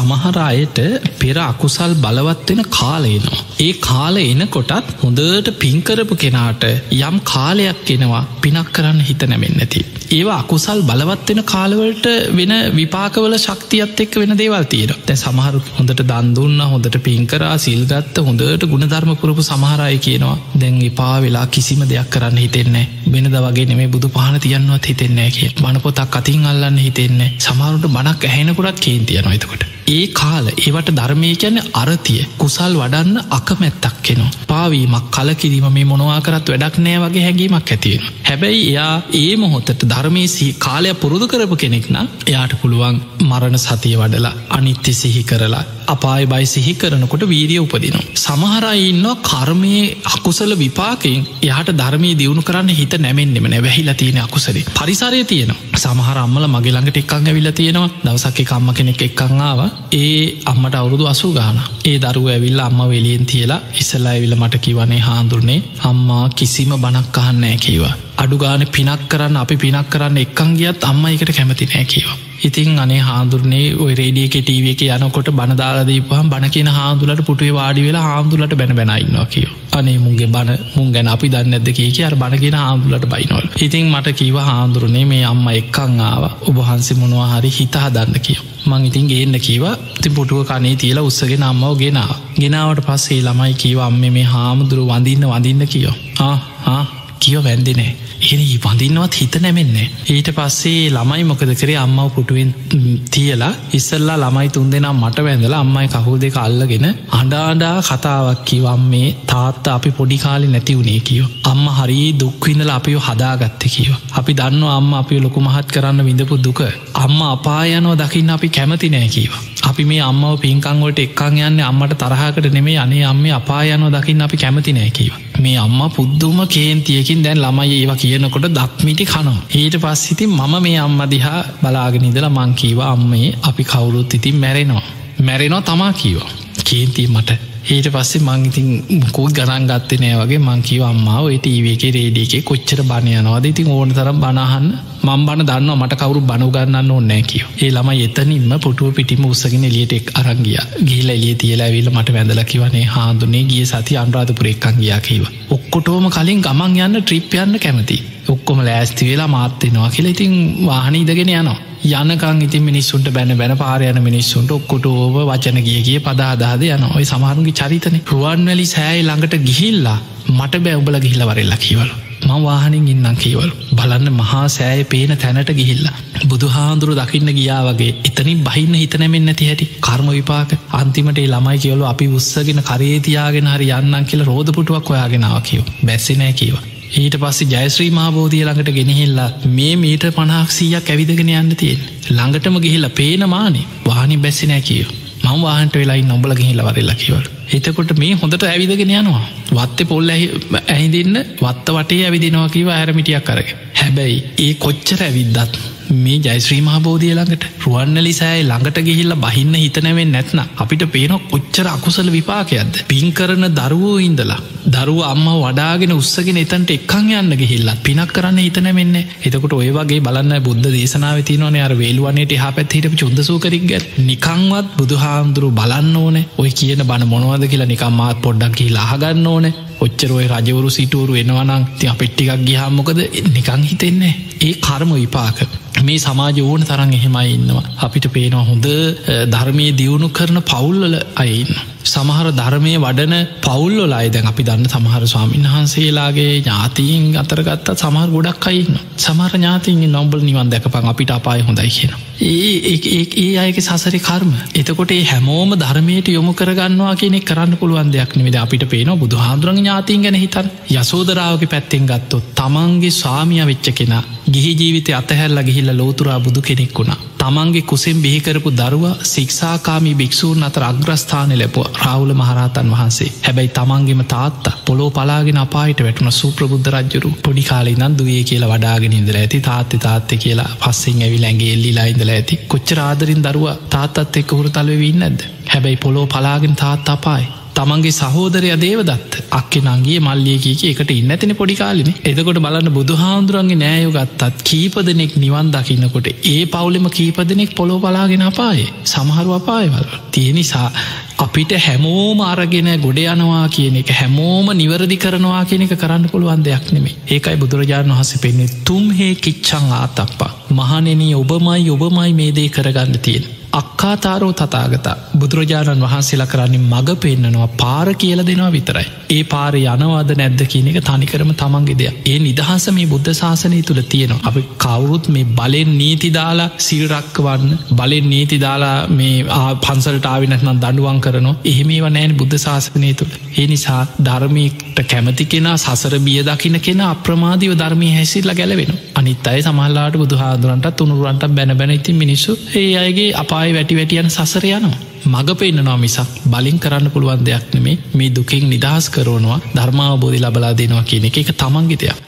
සමහරයට පෙර අකුසල් බලවත්වෙන කාලයනවා. ඒ කාල එනකොටත් හොඳට පින්කරපු කෙනාට යම් කාලයක් එනවා පිනක් කරන්න හිත නැමෙන් නැති. ඒවා අකුසල් බලවත්වෙන කාලවලට වෙන විපාකවල ශක්තියත් එක් වෙන දේවල් තීර තැ සමහරු හොඳට දන්දුන්න හොඳට පින්කරා සිල්ගත්ත හොඳට ගුණධර්මපුරපු සමහරය කියනවා දැන් එපා වෙලා කිසිම දෙයක් කරන්න හිතෙන්නේ වෙනද වගේ නෙමේ බුදු පහන තියන්නවත් හිතෙන්නේ කිය බණපොතක් අතින් අල්ලන්න හිතෙන්නේ සමහරුට බණක් ඇහෙනකුටත් කේන්තියනවා එතකොට. ඒ කාල ඒවට ධර්මය කියැන අරතිය කුසල් වඩන්න අකමැත්තක් කෙනවා. පාවීමක් කලකිරීම මේ මොනවා කරත් වැඩක් නෑ වගේ හැඟීමක් ඇතිවෙන. හැබැයි එයා ඒ මොහොතට ධර්මය සිහි කාලය පුරුදු කරපු කෙනෙක්න එයාට පුළුවන් මරණ සතිය වඩලා අනිත්‍ය සිහි කරලා අපාය බයි සිහි කරනකොට වීරිය උපදිනවා. සමහරයින්නවා කර්මයේ අකුසල විපාකෙන් එයාට ධර්මී දියුණු කරන්න හිත නැමෙන්නෙම නැවැහිලා තියෙන අකුසරේ පරිසරය තියෙනවා සමහර අම්මල මගේ ළඟට එක්කං ඇවිල්ල තියෙනවා දවසක්ක කම්ම කෙනෙක් එක්කංආාව ඒ අම්මට අවුරුදු අසු ගාන ඒ දරුව ඇවිල්ල අම්ම වෙලියෙන් තියලා ඉස්සල්ලා ඇවිල්ල මට කිවනේ හාන්දුරනේ අම්මා කිසිම බනක් අහන්නෑ කීවා අඩුගාන පිනක් කරන්න අපි පිනක් කරන්න එක්කං ගියත් අම්ම එකට කැමති නෑ කියවා ඉතින් අනේ හාදුරනේ ඔය රේඩියක ටීව එක යනකොට බනදාලදීපහම් බණ කියන හාදුලට පුටුවේ වාඩි වෙලා හාමුදුලට බැන බැනයින්නවා කියෝ අනේ මුන්ගේ බණ මුන් ගැන අපි දන්න ඇද කිය අර බණගෙන හාමුදුලට බයිනොල් ඉතින් මට කීව හාදුරනේ මේ අම්ම එක්කං ආව. ඔබහන්සේ මොනවා හරි හිතා දන්න කියෝ මං ඉතින් ගේන්න කීව. ති පුටුව කනේ තියලා උත්සගෙන අම්මව ගෙනා ගෙනාවට පස්සේ ළමයි කීව අම්ම මේ හාමුදුරු වඳන්න වඳන්න කියෝ ආ. කියෝ වැන්දිනේ එ වඳන්නවත් හිත නැමෙන්නේ ඊට පස්සේ ළමයි මොකද කරේ? අම්මව පුටුවෙන් තියලා ඉස්සල්ලා ළමයි තුන් දෙනම් මට වැඳලා අම්මයි කහු දෙක අල්ලගෙන අඩාඩා කතාවක් කිවම් මේ තාත්ත අපි පොඩි කාලි නැති වුණේ කියෝ අම්ම හරි දුක්විඳල අපිෝ හදාගත්ත කියෝ අපි දන්න අම්ම අපි ලොකු මහත් කරන්න විඳපු දුක. අම්ම අපායනෝ දකින්න අපි කැමති නෑ කියවා අපි මේ අම්මව පින්කංවලට එක්කං යන්න අම්මට තරහකට නෙමේ අනේ අම්ම අපායනෝ දකින්න අපි කැමති නෑ කියව මේ අම්ම පුද්දුම කේන්තියකින් දැන් ළමයි ඒවා කියනකොට දක්මිටි කනවා. ඊට පස්සිති මම මේ අම්ම දිහා බලාගෙනනිදලා මංකීවා අම්මේ අපි කවුරුත් ඉතින් මැරෙනවා. මැරෙනවා තමා කීවා කේන්තිී මට ඊට පස්සේ මංඉතින් මුකුත් ගණන් ගත්ත නෑ වගේ මංකිව අම්මාව ඒටීවක රේඩියක කොච්චර බණයනවාද ඉතින් ඕන තරම් බනහන්න මං බන දන්න මට කවරු බනුගන්නන්න ඕන්නෑ කියව ඒ ළම එතනින්ම පුටුව පිටිම උත්සගෙන එලියට එක් අරංගිය ගිහිල එලිය තියලා ඇවිල මට වැඳලකිවනේ හාදුනේ ගිය සති අන්රාධපුරෙක්කන් ගියා කියව ඔක්කොටෝම කලින් ගමන් යන්න ට්‍රිප් යන්න කැමති ඔක්කොම ලෑස්ති වෙලා මාත්තෙනවා කියලා ඉතින් වාහන ඉදගෙන යනවා. යනකං ඉතින් මිනිස්සුන්ට බැන බැන පාරයන මිනිස්සුන්ට ඔක්කොට ඕව වචන කිය කිය පදාදාද යන ඔයි සමහරුගේ චරිතන. රුවන්වැලි සෑයි ළඟට ගිහිල්ලා මට බැවබල ගිහිල වරෙල්ලා කියවලු. මං වාහනින් ඉන්නම් කියවලු. බලන්න මහා සෑය පේන තැනට ගිහිල්ලා. බුදුහාන්දුරු දකින්න ගියා වගේ එතනින් බහින්න හිතනැමෙන් නැති හැටි. කර්ම විපාක. අන්තිමට ළමයි කියවලු අපි උත්සගෙන කරේතියාගෙන හරි යන්නන් කියල රෝධපුටුවක් ඔයාගෙනාව කියව බැස්සනෑ කියව. ඊට පස්සේ ජයශ්‍රී මහබෝධිය ළඟට ගෙනහිල්ලා මේ මීට පණහක් සීයක් ඇවිදගෙන යන්න තියෙන් ළඟටම ගිහිල්ලා පේනමානේ වානි බැස්සි නෑ කියෝ මං වාහන්ට වෙලායි නොබල ගහිල්ල වරල්ල කිවල් එතකොට මේ හොඳට ඇවිදගෙන යනවා. වත්ත පොල්ල ඇහිදින්න වත්ත වටේ ඇවිදිනවා කිව ඇරමිටියක් කරග හැබැයි ඒ කොච්චර ඇවිද්දත් මේ ජයිශ්‍රී මහබෝධිය ළඟට රුවන්නලි සෑයි ළඟට ගිහිල්ල බහින්න හිතනැවෙන් නැත්න අපිට පේන කොච්චර අකුසල විපාකයක්ද? පින් කරන දරුවෝ ඉන්දලා දරුව අම්ම වඩාගෙන උත්සගෙන එතන්ට එක්කං යන්න ගිහිල්ලත් පිනක් කරන්න හිතනැවෙන්න එතකොට ඔය වගේ බලන්න බුද්ධ දේශනාව තිනවන අර වේල්ුවනට හා පැත්හිට චුන්දසූකරින්ග නිකංවත් බුදුහාමුදුරු බලන්න ඕන. ඔය කියන බණ මොනවද කියලා නිකම් මාත් පොඩ්ඩක් කියලා අහගන්න ඕන. ඔච්චරෝය රජවරු සිටුවරු එනවනං ති අපෙට්ටිකක් ගිහාමොකද නිකං හිතෙන්නේ. ඒ කර්ම විපාක. මේ සමාජ ඕන තරන් එහෙමයි ඉන්නවා අපිට පේනවා හොඳ ධර්මය දියුණු කරන පවුල්වල අයින්න. සමහර ධර්මය වඩන පවුල්ලොල අයිදැන් අපි දන්න සමහර ස්වාමීන් වහන්සේලාගේ ඥාතීන් අතරගත්ත සමහර ගොඩක් අයින්න සමහර ඥාතින් නොම්බල් නිවන් දැකපන් අපිට අපාය හොඳයි කියන. ඒ ඒ අයක සසර කර්ම. එතකොට ඒ හැමෝම ධර්මයට යොමු කරගන්නවා කියෙනෙ කරන්න පුළුවන් දෙයක් නිවිද අපිට පේන බුදු හාදුරන් ඥාතින් ගැන හිතන් යසෝදරාවගේ පැත්තෙන් ගත්තොත් තමන්ගේ ස්වාමිය වෙච්ච කෙනා ගිහි ජීවිතය අතහැල්ල ගිහිල්ල ලෝතුරා බුදු කෙනෙක් වුණා. තමන්ගේ කුසෙන් බිහිකරපු දරුව සික්ෂාකාමී භික්‍ෂූන් අතර අග්‍රස්ථාන ලැපුව රාවුල මහරහතන් වහන්සේ. හැබැයි තමන්ගේම තාත්තා පොලෝ පලාගෙන අපායට වැටුණ. සූප්‍රබුද්ධ රජ්ජුරු පොඩි කාලි නම් දුවේ කියලා වඩාගෙන ඉදර ඇති. තාත්ත තාත්ත කියලා පස්සෙන් ඇවි ලැගේ එල්ලිලා ඉඳල ඇති. කොච්ච ආදරින් දරුව තාත්තත් එක්ක හුරු තලවෙන්න ඇද හැබැයි පොලෝ පලාගෙන තාත් අපායි. තමන්ගේ සහෝදරය දේවදත් අක්කෙ නංගේ මල්ලියකක එකට ඉන්න. ඇතින පොඩිකාලින එතකොට බලන්න බුදු හාමුදුරන්ගේ නෑයෝ ගත්තත් කීපදනෙක් නිවන් දකින්නකොට ඒ පවුලෙම කීපදනෙක් පොලෝ බලාගෙන අපායේ. සමහරු අපායවල. තිය නිසා අපිට හැමෝම අරගෙන ගොඩ යනවා කියන එක හැමෝම නිවරදි කරනවා කියන එක කරන්න පුළුවන් දෙයක් නෙමේ ඒකයි බුදුරජාණන් වහස පෙන්නේ තුම්හේ කිච්චං ආතක්පා මහනෙන ඔබමයි ඔබමයි මේ දේ කරගන්න තියෙන අක්කාතාරෝ තතාගතා බුදුරජාණන් වහන්සේලා කරන්නේ මඟ පෙන්න්නනවා පාර කියල දෙනවා විතරයි. ඒ පාර යනවාද නැද්ද කියන එක තනිකරම තමන්ගේ දෙයක් ඒ නිදහස මේ බුද්ධ ශාසනය තුළ තියෙනවා. අපි කවුරුත් මේ බලෙන් නීතිදාලා සිල්රක්කවන්න බලෙන් නීතිදාලා මේ පන්සල්ටාවිනත්නම් දඩුවන් කරනවා එහෙමේව නෑන බුද්ධ ශාසනය තුළ. ඒ නිසා ධර්මීට කැමති කෙනා සසර බිය දකින කෙන අප්‍රමාධීව ධර්මය හැසිල්ල ගැලවෙන. අනිත් අයි සමහල්ලාට බුදුහාදුරන්ට තුනුරුවන්ට බැන බැන ඉතින් මිනිස්සු ඒ අයගේ අප අපායි වැටි වැටියන සසර යනවා. මඟ පෙන්න්නනවා මිසක් බලින් කරන්න පුළුවන් දෙයක් නෙමේ. මේ දුකින් නිදහස් කරවනවා ධර්මාවබෝධි ලබලා දෙනවා කියන එක. එක තමන්ගිතයක්